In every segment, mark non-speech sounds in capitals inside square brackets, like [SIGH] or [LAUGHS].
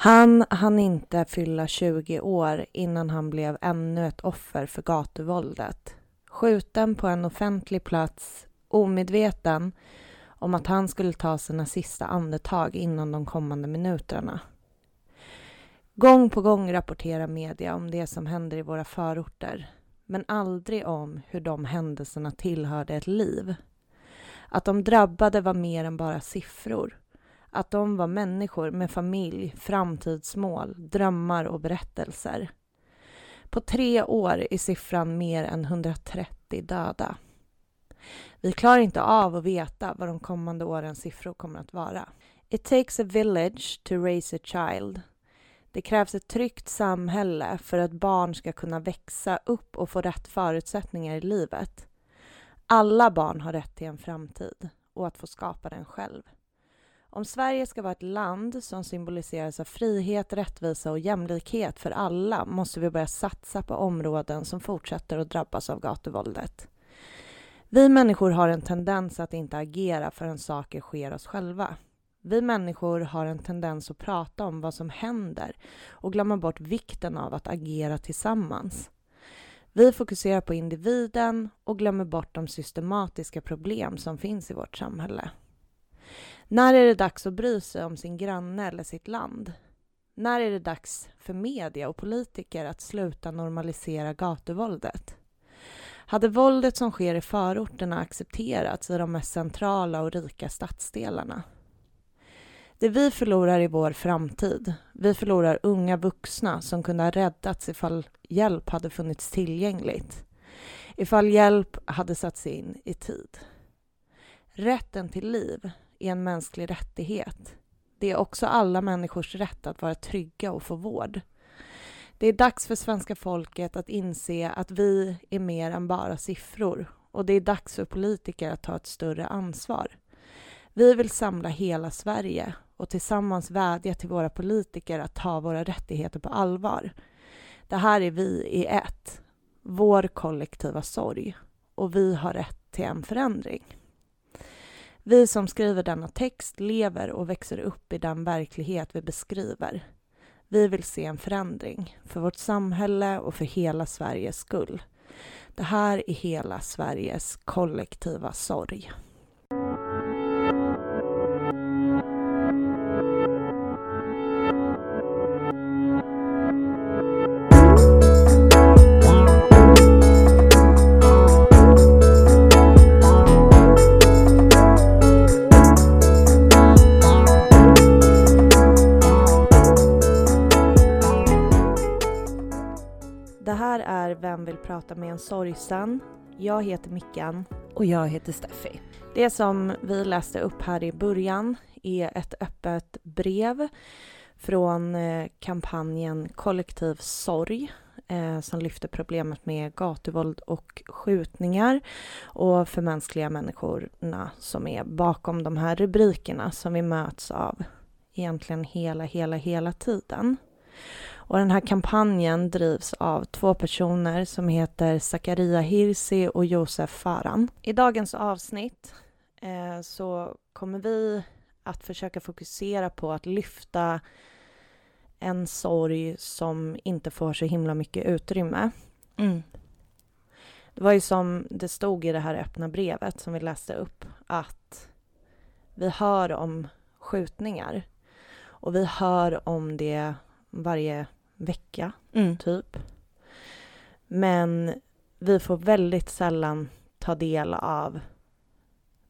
Han hann inte fylla 20 år innan han blev ännu ett offer för gatuvåldet. Skjuten på en offentlig plats, omedveten om att han skulle ta sina sista andetag innan de kommande minuterna. Gång på gång rapporterar media om det som händer i våra förorter men aldrig om hur de händelserna tillhörde ett liv. Att de drabbade var mer än bara siffror. Att de var människor med familj, framtidsmål, drömmar och berättelser. På tre år är siffran mer än 130 döda. Vi klarar inte av att veta vad de kommande årens siffror kommer att vara. It takes a village to raise a child. Det krävs ett tryggt samhälle för att barn ska kunna växa upp och få rätt förutsättningar i livet. Alla barn har rätt till en framtid och att få skapa den själv. Om Sverige ska vara ett land som symboliseras av frihet, rättvisa och jämlikhet för alla måste vi börja satsa på områden som fortsätter att drabbas av gatuvåldet. Vi människor har en tendens att inte agera förrän saker sker oss själva. Vi människor har en tendens att prata om vad som händer och glömma bort vikten av att agera tillsammans. Vi fokuserar på individen och glömmer bort de systematiska problem som finns i vårt samhälle. När är det dags att bry sig om sin granne eller sitt land? När är det dags för media och politiker att sluta normalisera gatuvåldet? Hade våldet som sker i förorterna accepterats i de mest centrala och rika stadsdelarna? Det vi förlorar i vår framtid. Vi förlorar unga vuxna som kunde ha räddats ifall hjälp hade funnits tillgängligt. Ifall hjälp hade satts in i tid. Rätten till liv är en mänsklig rättighet. Det är också alla människors rätt att vara trygga och få vård. Det är dags för svenska folket att inse att vi är mer än bara siffror och det är dags för politiker att ta ett större ansvar. Vi vill samla hela Sverige och tillsammans vädja till våra politiker att ta våra rättigheter på allvar. Det här är vi i ett, vår kollektiva sorg och vi har rätt till en förändring. Vi som skriver denna text lever och växer upp i den verklighet vi beskriver. Vi vill se en förändring för vårt samhälle och för hela Sveriges skull. Det här är hela Sveriges kollektiva sorg. Prata med en sorgsen? Jag heter Mickan. Och jag heter Steffi. Det som vi läste upp här i början är ett öppet brev från eh, kampanjen Kollektiv sorg eh, som lyfter problemet med gatuvåld och skjutningar och förmänskliga människorna som är bakom de här rubrikerna som vi möts av egentligen hela, hela, hela tiden. Och den här kampanjen drivs av två personer som heter Zakaria Hirsi och Josef Faran. I dagens avsnitt eh, så kommer vi att försöka fokusera på att lyfta en sorg som inte får så himla mycket utrymme. Mm. Det var ju som det stod i det här öppna brevet som vi läste upp att vi hör om skjutningar och vi hör om det varje vecka, Mm. typ. Men vi får väldigt sällan ta del av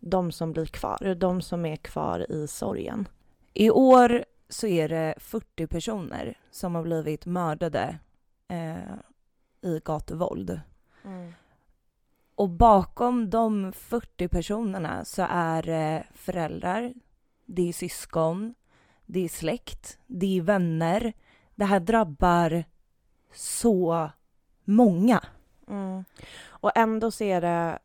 de som blir kvar, de som är kvar i sorgen. I år så är det 40 personer som har blivit mördade eh, i gatuvåld. Och bakom de 40 personerna så är det föräldrar, det är syskon, det är släkt, det är vänner. Det här drabbar så många. Mm. Och ändå så är det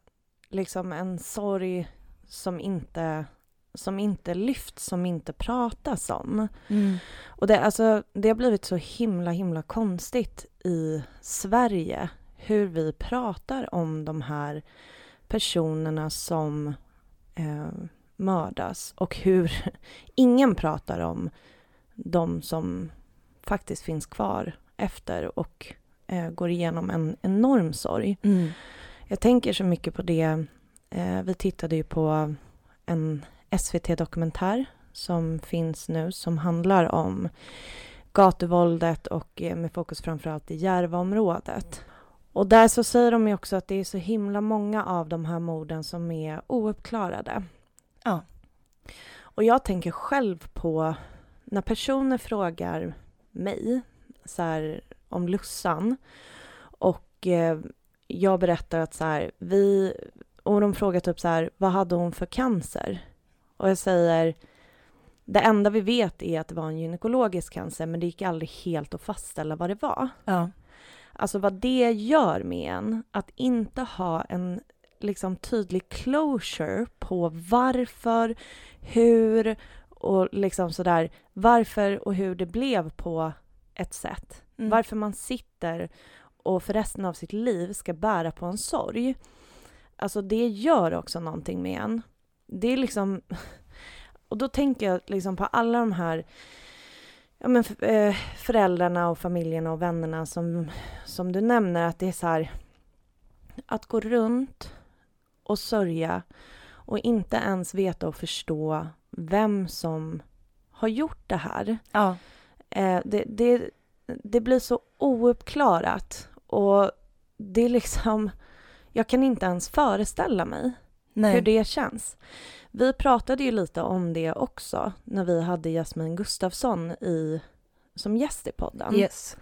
liksom en sorg som inte, som inte lyfts, som inte pratas om. Och det, alltså, det har blivit så himla, himla konstigt i Sverige hur vi pratar om de här personerna som eh, mördas och hur [LAUGHS] ingen pratar om de som faktiskt finns kvar efter och eh, går igenom en enorm sorg. Mm. Jag tänker så mycket på det. Eh, vi tittade ju på en SVT-dokumentär som finns nu som handlar om gatuvåldet och eh, med fokus framförallt i Järvaområdet. Och där så säger de ju också att det är så himla många av de här morden som är ouppklarade. Ja. Och jag tänker själv på när personer frågar mig så här, om Lussan och eh, jag berättar att så här, vi och de frågar typ så här, vad hade hon för cancer? Och jag säger, det enda vi vet är att det var en gynekologisk cancer, men det gick aldrig helt att fastställa vad det var. Ja. Alltså vad det gör med en, att inte ha en liksom tydlig closure på varför, hur och liksom sådär, varför och hur det blev på ett sätt. Mm. Varför man sitter och för resten av sitt liv ska bära på en sorg. Alltså det gör också någonting med en. Det är liksom... [LAUGHS] Och då tänker jag liksom på alla de här ja, men, eh, föräldrarna och familjerna och vännerna som, som du nämner, att det är så här... Att gå runt och sörja och inte ens veta och förstå vem som har gjort det här. Ja. Eh, det, det, det blir så ouppklarat och det är liksom... Jag kan inte ens föreställa mig Nej. hur det känns. Vi pratade ju lite om det också när vi hade Jasmin Gustafsson i, som gäst i podden. Yes.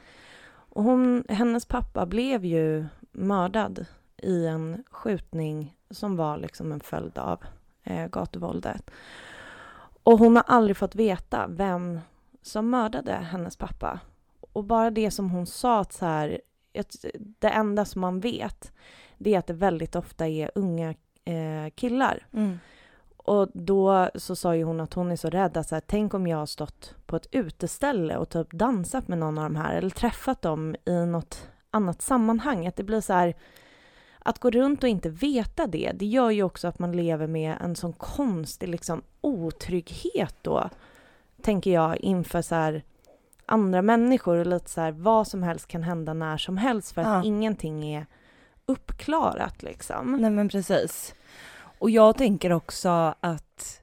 Och hon, hennes pappa blev ju mördad i en skjutning som var liksom en följd av eh, gatuvåldet. Och hon har aldrig fått veta vem som mördade hennes pappa. Och bara det som hon sa att så här, det enda som man vet det är att det väldigt ofta är unga eh, killar. Mm. Och då så sa ju hon att hon är så rädd att så här, tänk om jag har stått på ett uteställe och typ dansat med någon av de här eller träffat dem i något annat sammanhang. Att det blir så här, att gå runt och inte veta det, det gör ju också att man lever med en sån konstig liksom otrygghet då, tänker jag, inför så här andra människor och lite så här vad som helst kan hända när som helst för att Ja. ingenting är uppklarat liksom. Nej men precis. Och jag tänker också att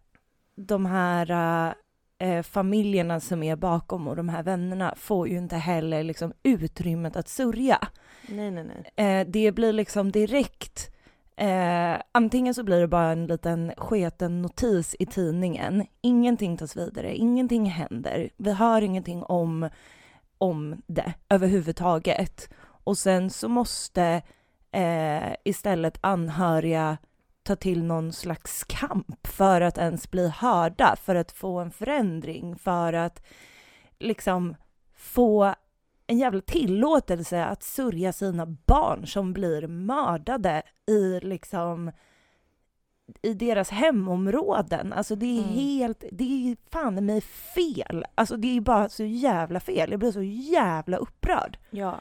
de här eh, familjerna som är bakom och de här vännerna får ju inte heller liksom utrymmet att sörja. Nej, nej, nej. Eh, det blir liksom direkt Eh, antingen så blir det bara en liten sketen notis i tidningen. Ingenting tas vidare, ingenting händer. Vi hör ingenting om, om det överhuvudtaget. Och sen så måste istället anhöriga ta till någon slags kamp för att ens bli hörda, för att få en förändring, för att liksom få en jävla tillåtelse att sörja sina barn som blir mördade i liksom i deras hemområden. Alltså det är Mm. helt, det är fan mig fel. Alltså det är bara så jävla fel. Jag blir så jävla upprörd. Ja.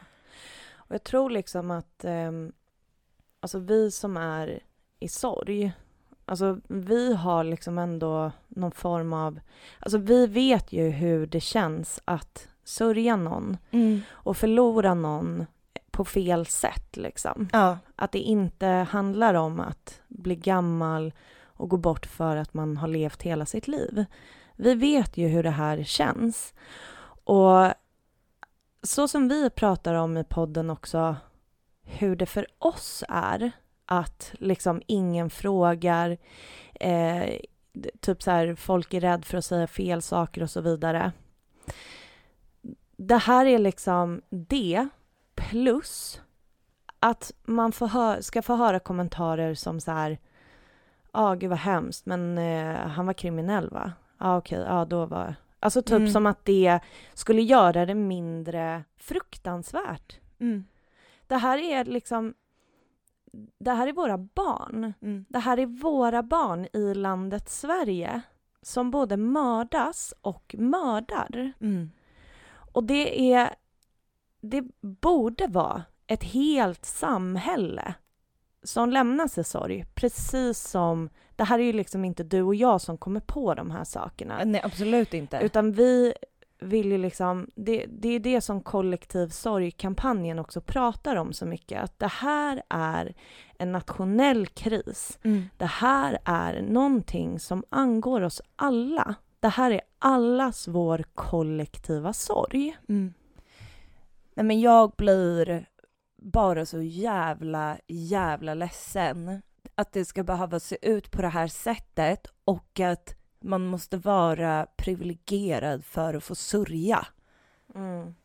Och jag tror liksom att ehm, alltså vi som är i sorg, alltså vi har liksom ändå någon form av... Alltså vi vet ju hur det känns att sörja någon och förlora någon på fel sätt liksom. Ja. Att det inte handlar om att bli gammal och gå bort för att man har levt hela sitt liv. Vi vet ju hur det här känns. Och så som vi pratar om i podden också, hur det för oss är att liksom ingen frågar, eh, typ så här, folk är rädda för att säga fel saker och så vidare. Det här är liksom det plus att man får hö- ska få höra kommentarer som så här, ja ah, gud vad hemskt, men eh, han var kriminell va? Ja ah, okej, ja då var... Alltså typ Mm. som att det skulle göra det mindre fruktansvärt. Mm. Det här är liksom, det här är våra barn. Mm. Det här är våra barn i landet Sverige som både mördas och mördar. Mm. Och det är... Det borde vara ett helt samhälle som lämnas i sorg. Precis som... Det här är ju liksom inte du och jag som kommer på de här sakerna. Nej, absolut inte. Utan vi, vill ju liksom, det, det är det som kollektiv sorgkampanjen också pratar om så mycket, att det här är en nationell kris. Mm. Det här är någonting som angår oss alla. Det här är allas vår kollektiva sorg. Mm. Nej men jag blir bara så jävla, jävla ledsen att det ska behöva se ut på det här sättet och att man måste vara privilegierad för att få sörja. Mm.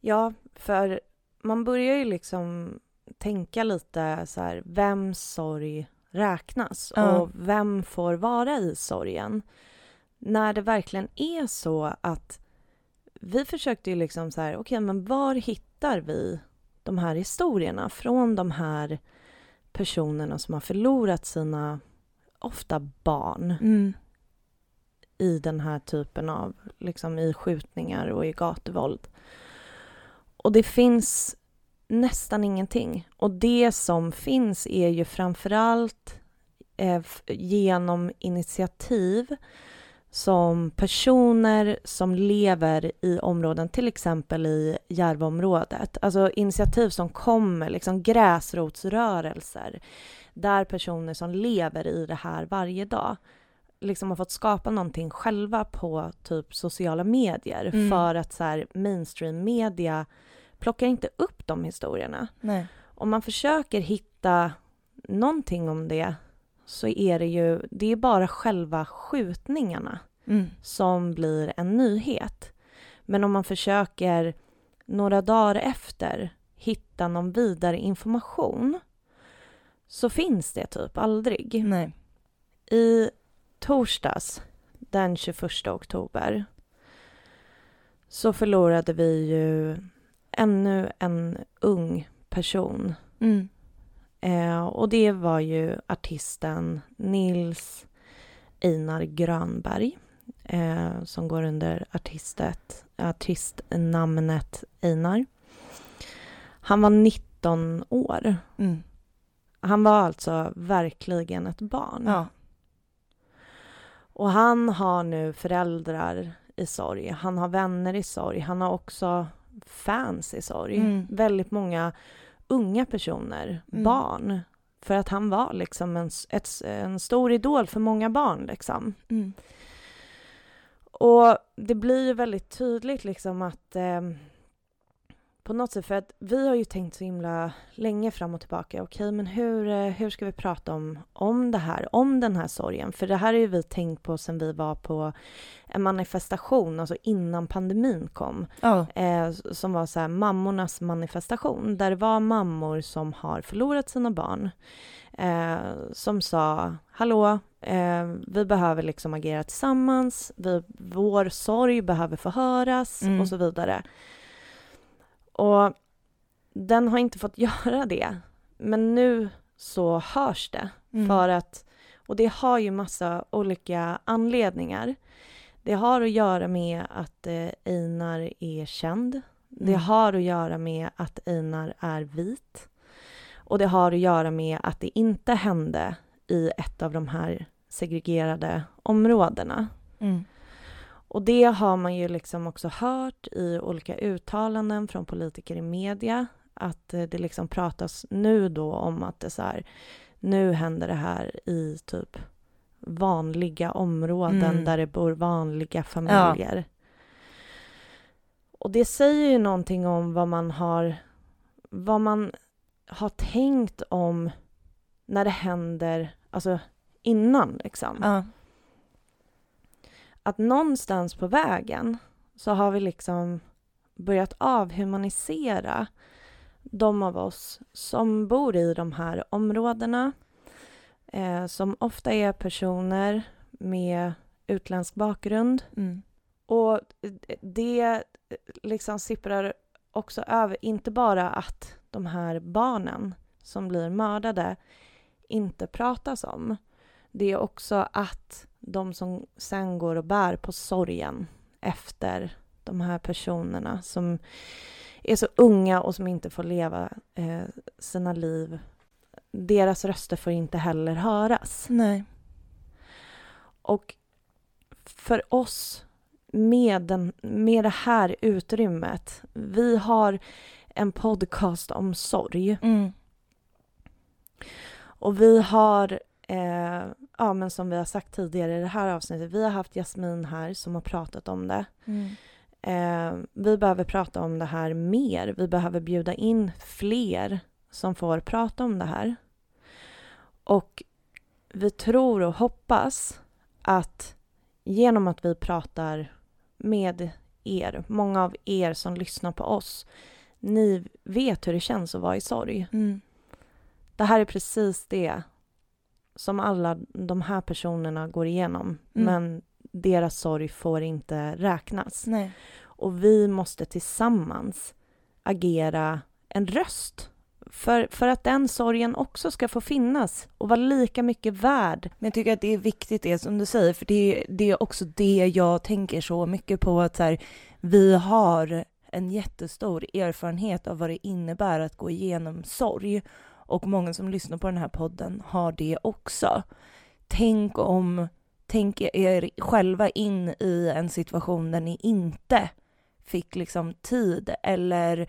Ja, för man börjar ju liksom tänka lite så här, vems sorg räknas Ja. och vem får vara i sorgen? När det verkligen är så att vi försökte ju liksom så här, okej, men var hittar vi de här historierna från de här personerna som har förlorat sina, ofta barn, Mm. i den här typen av, liksom i skjutningar och i gatuvåld. Och det finns nästan ingenting. Och det som finns är ju framförallt eh, genom initiativ som personer som lever i områden, till exempel i Järvaområdet. Alltså initiativ som kommer, liksom gräsrotsrörelser där personer som lever i det här varje dag liksom har fått skapa någonting själva på typ sociala medier Mm. för att så här, mainstream media plockar inte upp de historierna. Nej. Om man försöker hitta någonting om det så är det ju, det är bara själva skjutningarna Mm. som blir en nyhet. Men om man försöker några dagar efter hitta någon vidare information så finns det typ aldrig. Nej. I torsdags, den 21 oktober, så förlorade vi ju ännu en ung person. Mm. Eh, och det var ju artisten Nils Einar Grönberg eh, som går under artistet, artistnamnet Einar. Han var 19 år. Mm. Han var alltså verkligen ett barn. Ja. Och han har nu föräldrar i sorg. Han har vänner i sorg. Han har också fans i sorg. Mm. Väldigt många unga personer, Mm. barn. För att han var liksom en, ett, en stor idol för många barn. Liksom. Mm. Och det blir ju väldigt tydligt liksom att eh, på något sätt, för att vi har ju tänkt så himla länge fram och tillbaka. Okej, men hur, eh, hur ska vi prata om, om det här, om den här sorgen? För det här har ju vi tänkt på sen vi var på en manifestation, alltså innan pandemin kom, Ja. eh, som var så här mammornas manifestation, där det var mammor som har förlorat sina barn, eh, som sa, hallå, eh, vi behöver liksom agera tillsammans, vi, vår sorg behöver förhöras Mm. och så vidare. Och den har inte fått [LAUGHS] göra det, men nu så hörs det. Mm. För att, och det har ju massa olika anledningar. Det har att göra med att eh, Einar är känd. Det Mm. har att göra med att Einar är vit. Och det har att göra med att det inte hände i ett av de här segregerade områdena. Mm. Och det har man ju liksom också hört i olika uttalanden från politiker i media. Att eh, det liksom pratas nu då om att det så här, nu händer det här i typ vanliga områden Mm. där det bor vanliga familjer. Och det säger ju någonting om vad man har, vad man har tänkt om när det händer, alltså innan liksom Ja. Att någonstans på vägen så har vi liksom börjat avhumanisera de av oss som bor i de här områdena eh, som ofta är personer med utländsk bakgrund. Mm. Och det liksom sipprar också över, inte bara att de här barnen som blir mördade inte pratas om. Det är också att de som sen går och bär på sorgen efter de här personerna som är så unga och som inte får leva eh, sina liv. Deras röster får inte heller höras. Nej. Och för oss med, den, med det här utrymmet. Vi har en podcast om sorg. Mm. Och vi har, eh, ja men som vi har sagt tidigare i det här avsnittet, vi har haft Jasmin här som har pratat om det. Mm. Eh, vi behöver prata om det här mer. Vi behöver bjuda in fler som får prata om det här. Och vi tror och hoppas att genom att vi pratar med er, många av er som lyssnar på oss, ni vet hur det känns att vara i sorg. Mm. Det här är precis det som alla de här personerna går igenom, Mm. men deras sorg får inte räknas. Nej. Och vi måste tillsammans agera en röst för, för att den sorgen också ska få finnas och vara lika mycket värd. Men jag tycker att det är viktigt det som du säger, för det, det är också det jag tänker så mycket på att så här, vi har en jättestor erfarenhet av vad det innebär att gå igenom sorg. Och många som lyssnar på den här podden har det också. Tänk om, tänk er själva in i en situation där ni inte fick liksom tid eller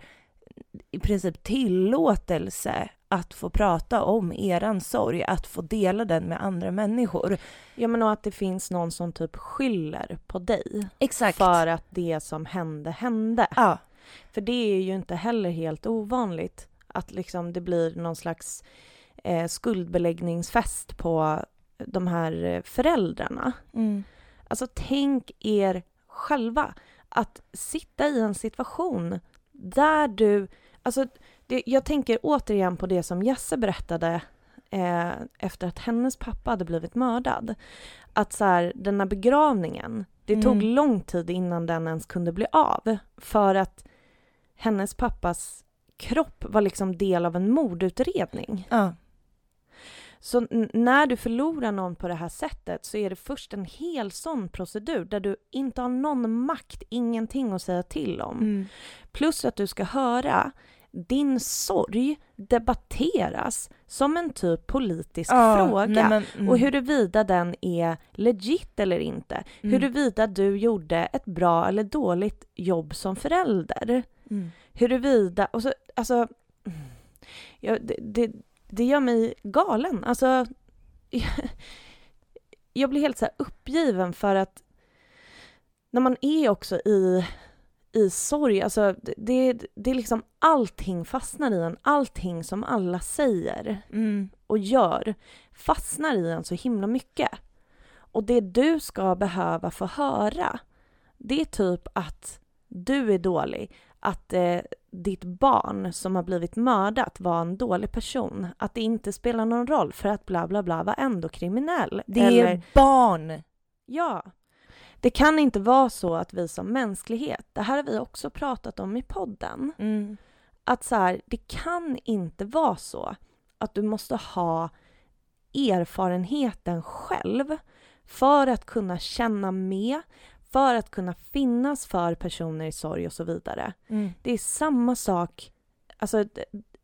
i princip tillåtelse att få prata om eran sorg, att få dela den med andra människor. Ja men och att det finns någon som typ skyller på dig Exakt. för att det som hände hände. Ja. För det är ju inte heller helt ovanligt att liksom det blir någon slags eh, skuldbeläggningsfest på de här eh, föräldrarna. Mm. Alltså tänk er själva att sitta i en situation där du... Alltså, det, jag tänker återigen på det som Jesse berättade eh, efter att hennes pappa hade blivit mördad. Att så här, den här begravningen, det Mm. tog lång tid innan den ens kunde bli av. För att hennes pappas kropp var liksom del av en mordutredning. Ja. Så när du förlorar någon på det här sättet så är det först en hel sån procedur där du inte har någon makt, ingenting att säga till om. Mm. Plus att du ska höra din sorg debatteras som en typ politisk Ja, fråga. nej, men, mm. Och huruvida den är legit eller inte. Mm. Huruvida du gjorde ett bra eller dåligt jobb som förälder. Mm. Huruvida, och så, alltså, ja, det, det, det gör mig galen. Alltså, [LAUGHS] jag blir helt så uppgiven för att när man är också i, i sorg, alltså det, det är liksom allting fastnar i en, allting som alla säger Mm. och gör fastnar i en så himla mycket. Och det du ska behöva få höra, det är typ att du är dålig, att eh, ditt barn som har blivit mördat var en dålig person, att det inte spelar någon roll för att bla bla bla var ändå kriminell. Det Eller, är barn. ja. Det kan inte vara så att vi som mänsklighet, det här har vi också pratat om i podden, Mm. att så här, det kan inte vara så att du måste ha erfarenheten själv för att kunna känna med, för att kunna finnas för personer i sorg och så vidare. Mm. Det är samma sak alltså,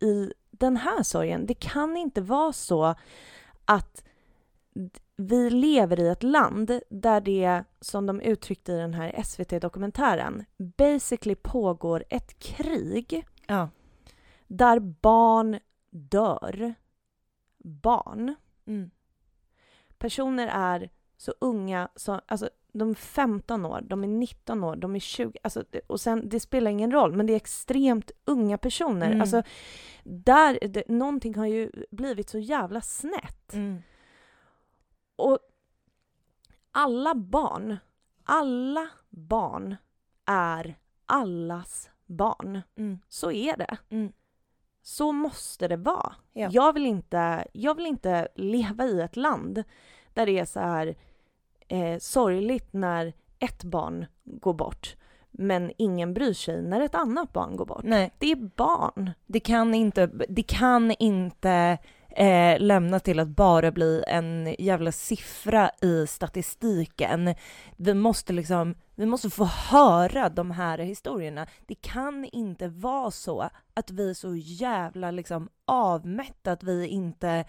i den här sorgen. Det kan inte vara så att vi lever i ett land där det, som de uttryckte i den här SVT-dokumentären, basically pågår ett krig Ja. där barn dör. Barn. Mm. Personer är så unga, så, alltså de är 15 år, de är 19 år, de är 20, alltså, och sen det spelar ingen roll, men det är extremt unga personer. Mm. Alltså, där, det, någonting har ju blivit så jävla snett. Mm. Och alla barn, alla barn är allas barn. Mm. Så är det. Mm. Så måste det vara. Ja. Jag, vill inte, jag vill inte leva i ett land där det är så här eh, sorgligt när ett barn går bort men ingen bryr sig när ett annat barn går bort. Nej, Det är barn. det kan inte, det kan inte eh, lämna till att bara bli en jävla siffra i statistiken. Vi måste liksom, vi måste få höra de här historierna. Det kan inte vara så att vi är så jävla liksom avmätta att vi inte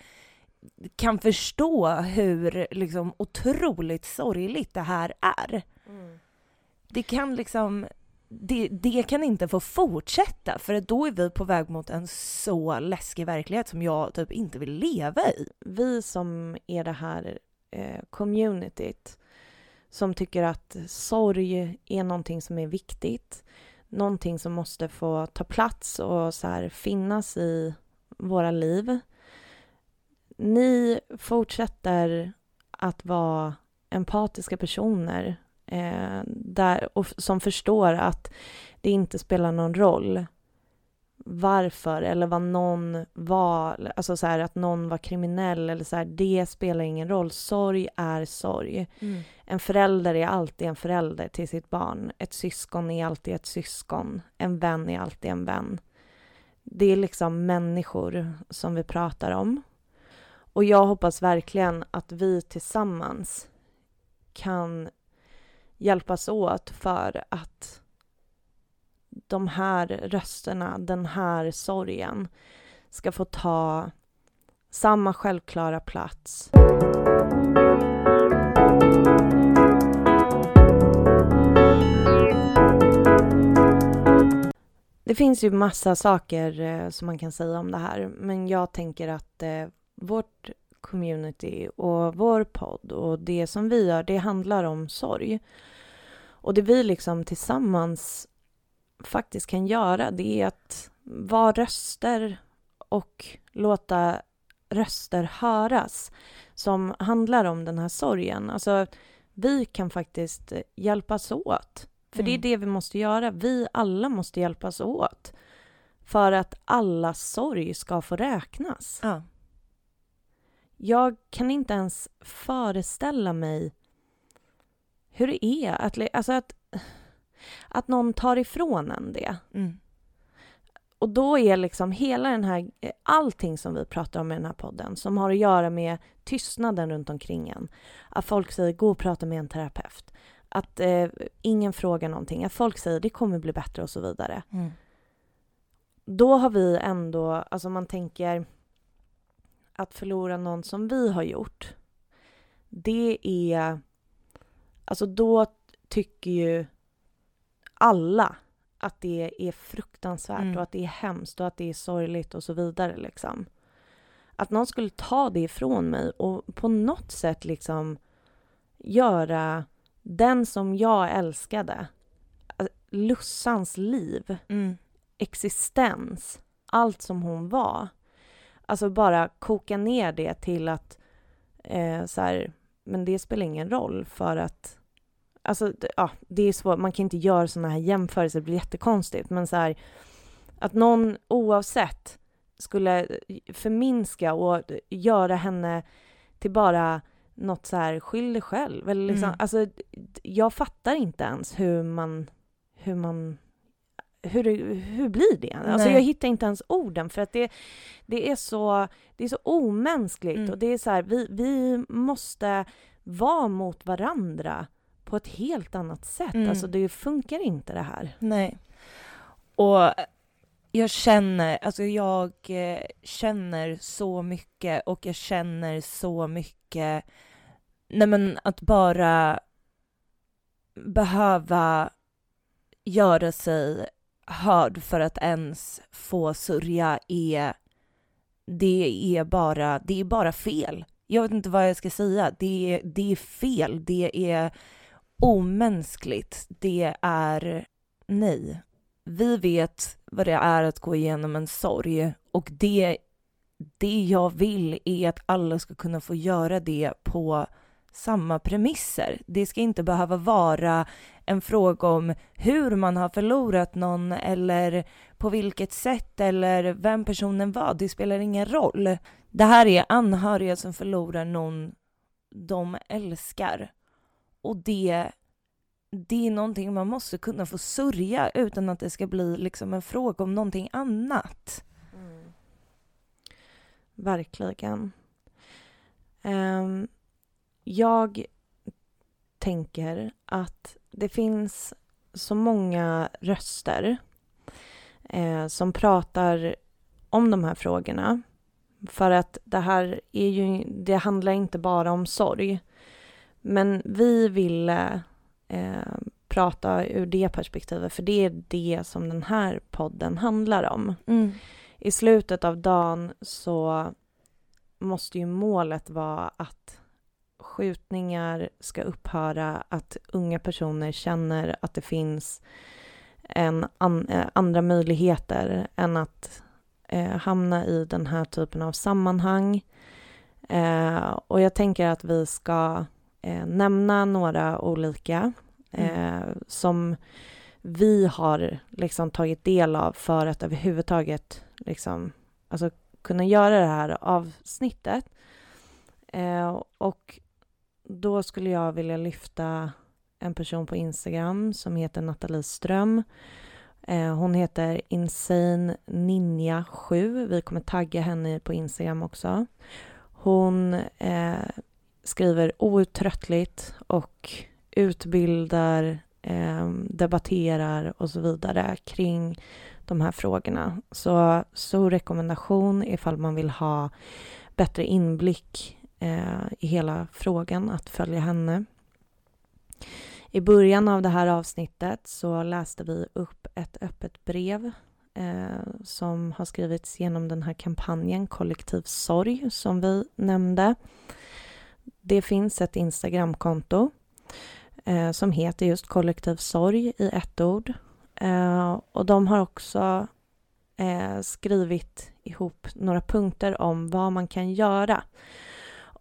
kan förstå hur liksom otroligt sorgligt det här är. Det kan liksom, det, det kan inte få fortsätta för då är vi på väg mot en så läskig verklighet som jag typ inte vill leva i. Vi som är det här eh, communityt som tycker att sorg är någonting som är viktigt, någonting som måste få ta plats och så här, finnas i våra liv. Ni fortsätter att vara empatiska personer eh, där, och, som förstår att det inte spelar någon roll varför eller vad någon var, alltså så här, att någon var kriminell eller så här, det spelar ingen roll. Sorg är sorg. Mm. En förälder är alltid en förälder till sitt barn. Ett syskon är alltid ett syskon. En vän är alltid en vän. Det är liksom människor som vi pratar om. Och jag hoppas verkligen att vi tillsammans kan hjälpas åt för att de här rösterna, den här sorgen ska få ta samma självklara plats. Det finns ju massa saker eh, som man kan säga om det här, men jag tänker att eh, vårt community och vår podd och det som vi gör, det handlar om sorg. Och det vi liksom tillsammans faktiskt kan göra, det är att vara röster och låta röster höras som handlar om den här sorgen. Alltså, vi kan faktiskt hjälpas åt. För mm. det är mm. det vi måste göra. Vi alla måste hjälpas åt. För att alla sorg ska få räknas. Ja. Jag kan inte ens föreställa mig hur det är att, alltså att, att någon tar ifrån en det. Mm. Och då är liksom hela den här, allting som vi pratar om i den här podden som har att göra med tystnaden runt omkring en. Att folk säger gå och prata med en terapeut. Att eh, ingen frågar någonting. Att folk säger det kommer bli bättre och så vidare. Mm. Då har vi ändå, alltså man tänker att förlora någon som vi har gjort. Det är Alltså då tycker ju alla att det är fruktansvärt mm. och att det är hemskt och att det är sorgligt och så vidare liksom. Att någon skulle ta det ifrån mig och på något sätt liksom göra den som jag älskade, Lussans liv, mm. existens, allt som hon var. Alltså bara koka ner det till att eh, så här, men det spelar ingen roll för att Alltså, ja, det är svårt, man kan inte göra såna här jämförelser, det blir jättekonstigt, men så här, att någon oavsett skulle förminska och göra henne till bara något så här, skyll dig själv. Eller liksom, mm. alltså, jag fattar inte ens hur man, hur man hur, hur blir det? Alltså jag hittar inte ens orden för att det, det, är, så, det är så omänskligt mm. och det är så här, vi, vi måste vara mot varandra på ett helt annat sätt. Mm. Alltså det funkar inte det här. Nej. Och jag känner, alltså jag eh, känner så mycket och jag känner så mycket, nej men att bara behöva göra sig hörd för att ens få sörja är, det är bara, det är bara fel. Jag vet inte vad jag ska säga. Det är, det är fel. Det är omänskligt. Det är nej. Vi vet vad det är att gå igenom en sorg och det, det jag vill är att alla ska kunna få göra det på samma premisser. Det ska inte behöva vara en fråga om hur man har förlorat någon eller på vilket sätt eller vem personen var. Det spelar ingen roll. Det här är anhöriga som förlorar någon de älskar. Och det, det är någonting man måste kunna få sörja utan att det ska bli liksom en fråga om någonting annat. Mm. Verkligen. Um, jag tänker att det finns så många röster eh, som pratar om de här frågorna. För att det här är ju, det handlar inte bara om sorg. Men vi ville eh, prata ur det perspektivet, för det är det som den här podden handlar om. Mm. I slutet av dagen så måste ju målet vara att skjutningar ska upphöra, att unga personer känner att det finns en an, eh, andra möjligheter än att eh, hamna i den här typen av sammanhang. Eh, och jag tänker att vi ska eh, nämna några olika mm. Eh, som vi har liksom tagit del av för att överhuvudtaget liksom, alltså, kunna göra det här avsnittet. Eh, och då skulle jag vilja lyfta en person på Instagram som heter Nathalie Ström. Eh, hon heter Insane Ninja 7. Vi kommer tagga henne på Instagram också. Hon eh, skriver outtröttligt och utbildar, eh, debatterar och så vidare kring de här frågorna. Så stor rekommendation ifall man vill ha bättre inblick eh, i hela frågan att följa henne. I början av det här avsnittet så läste vi upp ett öppet brev eh, som har skrivits genom den här kampanjen Kollektiv sorg som vi nämnde. Det finns ett Instagramkonto eh, som heter just Kollektiv sorg i ett ord. Eh, och de har också eh, skrivit ihop några punkter om vad man kan göra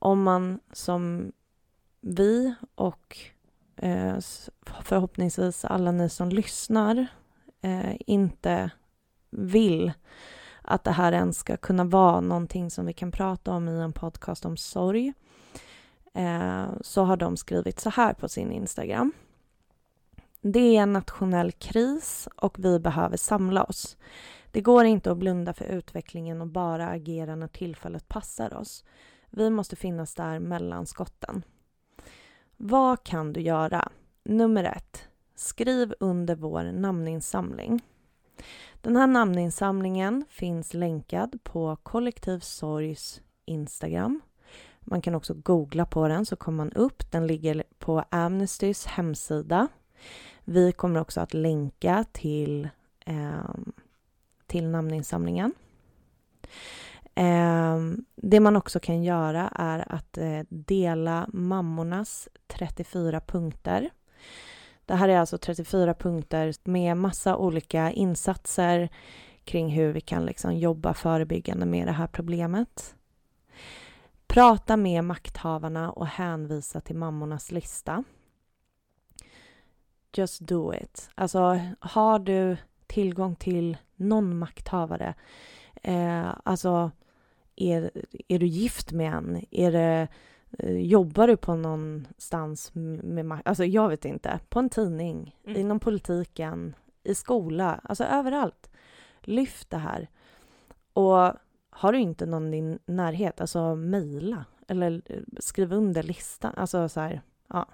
om man som vi och eh, förhoppningsvis alla ni som lyssnar eh, inte vill att det här ens ska kunna vara någonting som vi kan prata om i en podcast om sorg eh, så har de skrivit så här på sin Instagram. Det är en nationell kris och vi behöver samla oss. Det går inte att blunda för utvecklingen och bara agera när tillfället passar oss. Vi måste finnas där mellan skotten. Vad kan du göra? Nummer ett. Skriv under vår namninsamling. Den här namninsamlingen finns länkad på Kollektiv Sorgs Instagram. Man kan också googla på den så kommer man upp. Den ligger på Amnestys hemsida. Vi kommer också att länka till, eh, till namninsamlingen. Eh, det man också kan göra är att eh, dela mammornas 34 punkter. Det här är alltså 34 punkter med massa olika insatser kring hur vi kan liksom jobba förebyggande med det här problemet. Prata med makthavarna och hänvisa till mammornas lista. Just do it. Alltså, har du tillgång till någon makthavare, eh, alltså är, är du gift med en? Är det, eh, jobbar du på någonstans med Alltså jag vet inte. På en tidning, mm. inom politiken, i skola, alltså överallt. Lyft det här. Och har du inte någon i din närhet, alltså mejla eller eh, skriv under listan. Alltså så här, ja.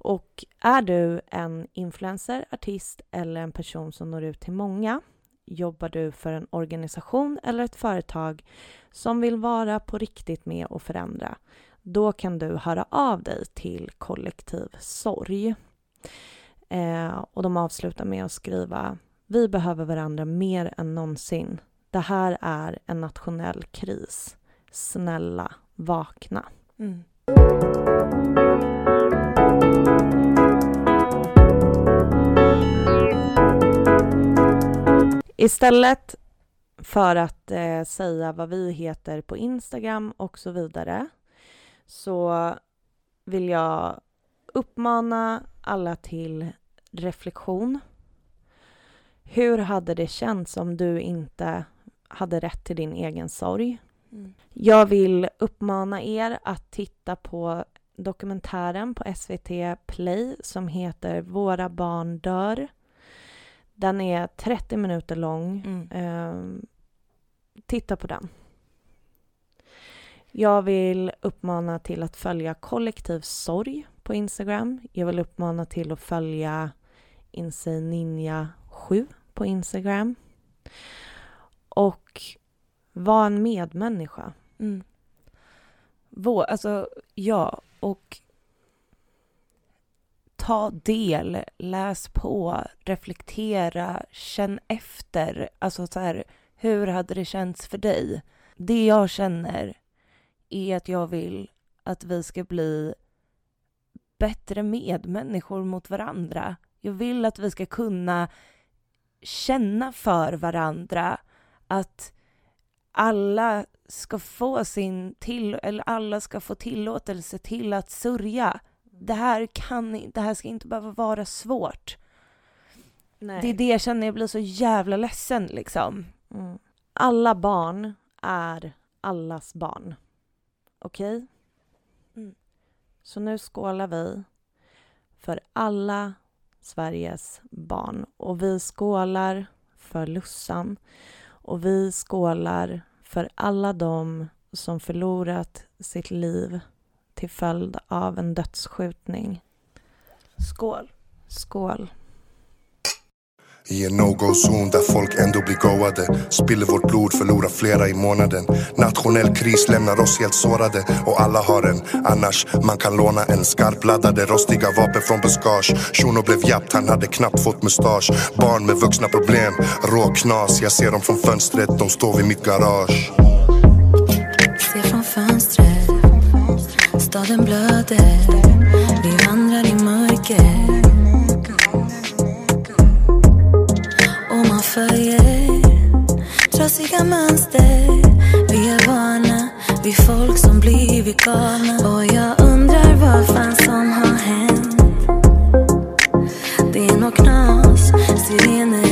Och är du en influencer, artist eller en person som når ut till många Jobbar du för en organisation eller ett företag som vill vara på riktigt med och förändra? Då kan du höra av dig till Kollektiv Sorg. Eh, och de avslutar med att skriva Vi behöver varandra mer än någonsin. Det här är en nationell kris. Snälla, vakna. Mm. Istället för att eh, säga vad vi heter på Instagram och så vidare så vill jag uppmana alla till reflektion. Hur hade det känts om du inte hade rätt till din egen sorg? Mm. Jag vill uppmana er att titta på dokumentären på SVT Play som heter Våra barn dör den är 30 minuter lång. Mm. Eh, titta på den. Jag vill uppmana till att följa kollektiv sorg på Instagram. Jag vill uppmana till att följa Insane Ninja 7 på Instagram. Och var en medmänniska. Mm. Vår, alltså, ja, och ta del, läs på, reflektera, känn efter. Alltså så här, hur hade det känts för dig? Det jag känner är att jag vill att vi ska bli bättre medmänniskor mot varandra. Jag vill att vi ska kunna känna för varandra att alla ska få sin till, eller alla ska få tillåtelse till att sörja. Det här, kan, det här ska inte behöva vara svårt. Nej. Det är det jag känner, jag blir så jävla ledsen liksom. Mm. Alla barn är allas barn. Okej? Okay? Mm. Så nu skålar vi för alla Sveriges barn. Och vi skålar för Lussan. Och vi skålar för alla de som förlorat sitt liv till följd av en dödsskjutning. Skål. Skål. I en no-go-zon där folk ändå blir goade Spiller vårt blod, förlorar flera i månaden Nationell kris lämnar oss helt sårade Och alla har en, annars man kan låna en Skarpladdade, rostiga vapen från buskage Shuno blev japt, han hade knappt fått mustasch Barn med vuxna problem, rå knas Jag ser dem från fönstret, de står vid mitt garage staden blöder. Vi vandrar i mörker. Och man följer trasiga mönster. Vi är vana vid folk som blivit galna. Och jag undrar vad fan som har hänt. Det är nog knas, sirener,